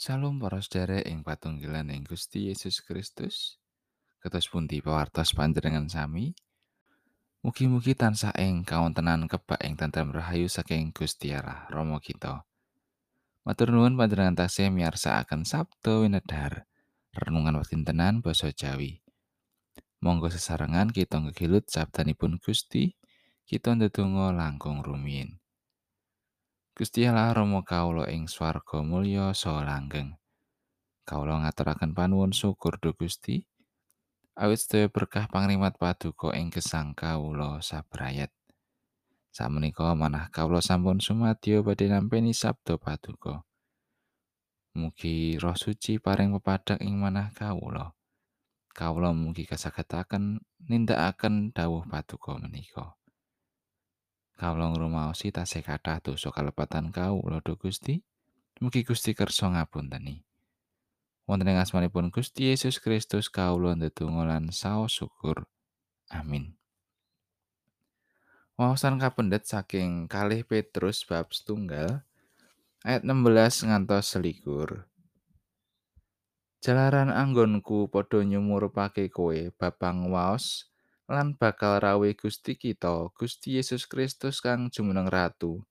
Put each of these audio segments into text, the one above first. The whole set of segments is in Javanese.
Salam para sedherek ing patunggilan ing Gusti Yesus Kristus. Kados pundi pawartos panjenengan sami? Mugi-mugi tansah ing kawontenan kebak ing tentrem rahayu saking Gusti Allah Rama kita. Matur nuwun panjenengan tasih miyarsakaken Sabda Winedhar. Renungan wektintenan basa Jawi. Monggo sesarengan kita ngegilut sabdanipun Gusti. Kita ndedonga langkung rumiyin. Gusti Allah Rama kawula ing swarga mulya saha langgeng. Kawula ngaturaken panuwun syukur dhumateng Gusti. Awit sedaya berkah pangrimat paduka ing gesang kawula sabrayat. Samenika manah kawula sampun sumadyo badhe nampi sabda paduka. Mugi Roh Suci paring pepadhang ing manah kawula. Kawula mugi kasagetaken nindakaken dawuh paduka menika. Kawula ngrumaosi tasih kathah dosa kalepatan kawula dhumateng Gusti. Mugi Gusti kersa ngapunteni. wonten ing asmanipun Gusti Yesus Kristus kawula ndedonga lan saos syukur. Amin. Wawasan kapendet saking kalih Petrus bab setunggal ayat 16 ngantos selikur. Jalaran anggonku padha nyumurupake kowe babang waos lan bakal rawe Gusti kita Gusti Yesus Kristus kang jumeneng ratu.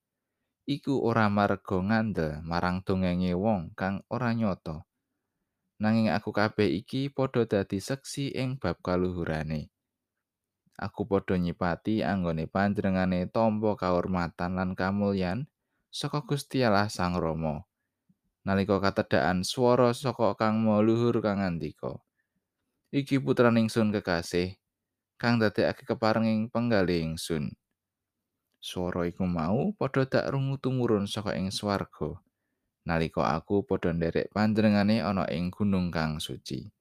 Iku ora marga ngandel marang dongenge wong kang ora nyoto. nanging aku kabeh iki padha dadi seksi ing bab kaluhurane. Aku padha nyipati anggone panjenengane tampa kahormatan lan kamulyan saka Gusti Allah Sang Rama. Nalika katedhakan swara saka Kang Maluhur kang ngandika, "Iki putraning ingsun kekasih, kang dadekake keparenging penggalih ingsun." Swara iku mau padha dak rungu tumurun saka ing swarga. nalika aku padha nderek panjenengane ana ing gunung kang suci.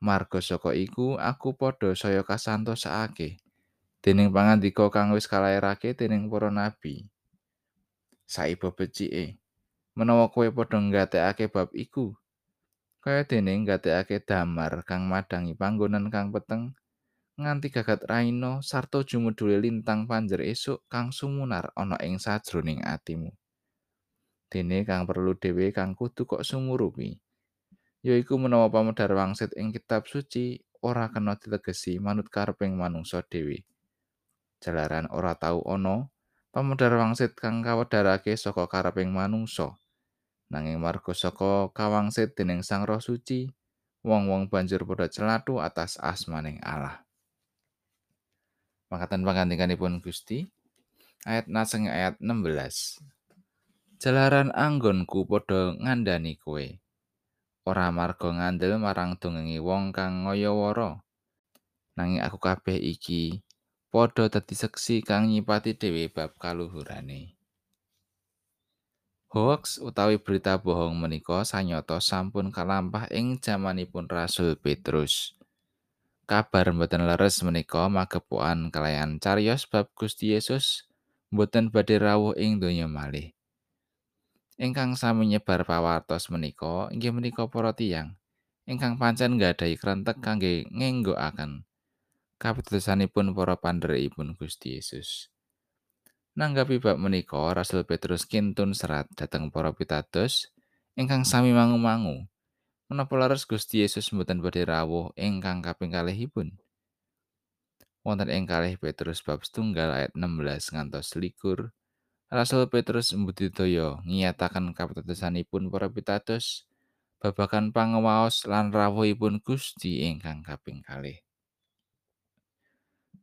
Marga saka iku aku padha saya kasantosake dening pangandika kang wis kalairake dening para nabi. Saiba becike, menawa kowe padha nggatekake bab iku, kaya dening nggatekake damar kang madangi panggonan kang peteng, nganti gagat raina sarta jumudule lintang panjer esuk kang sumunar ana ing sajroning atimu. dene kang perlu dhewe kang kudu kok sumurupi. Yaiku menawa pamedhar wangsit ing kitab suci ora kena ditegesi manut kareping manungsa dhewe. Jalaran ora tau ana pamedhar wangsit kang kawedharake saka kareping manungsa. Nanging marga saka kawangsit dening Sang Roh Suci wong-wong banjur padha celatu atas asmaning Allah Mangkatan pangandikanipun Gusti ayat naseng ayat 16 jalaran anggonku padha ngandani kowe. Ora marga ngandel marang dongenge wong kang ngayawara nanging aku kabeh iki padha dadi seksi kang nyipati dhewe bab kaluhurane. Hoax utawi berita bohong menika sanyata sampun kalampah ing jamanipun Rasul Petrus. Kabar mboten leres menika magepokan kalayan cariyos bab Gusti Yesus mboten badhe rawuh ing donya malih. ingkang sami nyebar pawartos menika inggih menika para tiyang ingkang pancen nggadahi krentek kangge ngenggokaken kapitasanipun para pandherekipun Gusti Yesus. Nanggapi bab menika Rasul Petrus kintun serat dhateng para pitados ingkang sami mangu-mangu menapa leres Gusti Yesus mboten badhe rawuh ingkang kaping kalihipun. Wonten ing kalih Petrus bab setunggal ayat 16 ngantos likur, Rasul Petrus mbudidaya ngiyataken kapitadosanipun para pitados babagan pangawaos lan rawuhipun Gusti ingkang kaping kalih.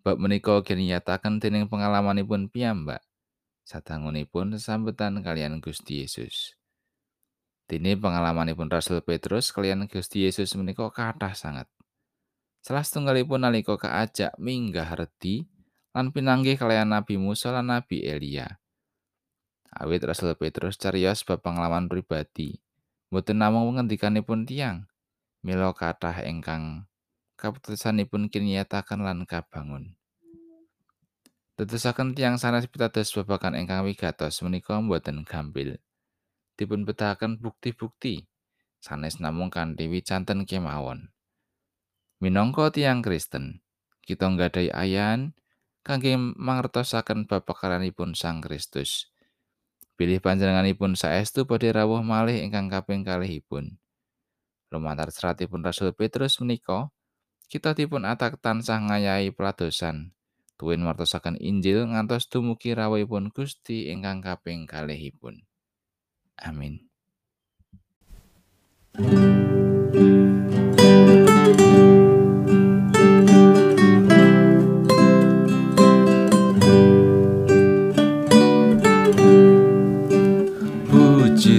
Bab menika nyataken dening pengalamanipun piyambak sadangunipun sesambetan kalian Gusti Yesus. Dene pengalamanipun Rasul Petrus kalian Gusti Yesus menika kathah sanget. Salah setunggalipun nalika kaajak minggah redi lan pinanggih kalian Nabi Musa lan Nabi Elia. awit Rasul Petrus cariyos bab pengalaman pribadi. Mboten namung ngendikanipun tiang, mila kathah ingkang kaputusanipun kinyataken lan kabangun. Tetesaken tiang sanes pitados babagan ingkang wigatos menika mboten gampil. Dipun bedahaken bukti-bukti sanes namung kanthi wicanten kemawon. Minangka tiang Kristen, kita nggadahi ayan kangge mangertosaken bab pekaranipun Sang Kristus. Pilih panjenenganipun saestu badhe rawuh malih ingkang kaping kalihipun. Lumantar seratipun Rasul Petrus menika, kita dipun atak tansah ngayahi peladosan. Tuwin martosaken Injil ngantos dumugi rawuhipun Gusti ingkang kaping kalihipun. Amin.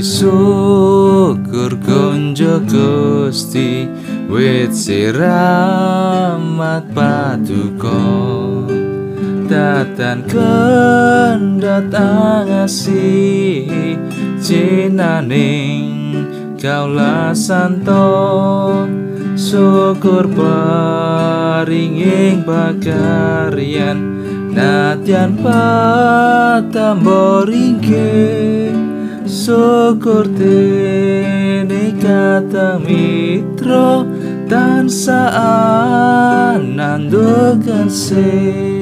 syukur konjo Gusti wit siramat paduka datan kendhat angasi cinaning kaula santo syukur paringing bakaryan nadyan patamboringke syukur dene kata mitra tansah anandokan sing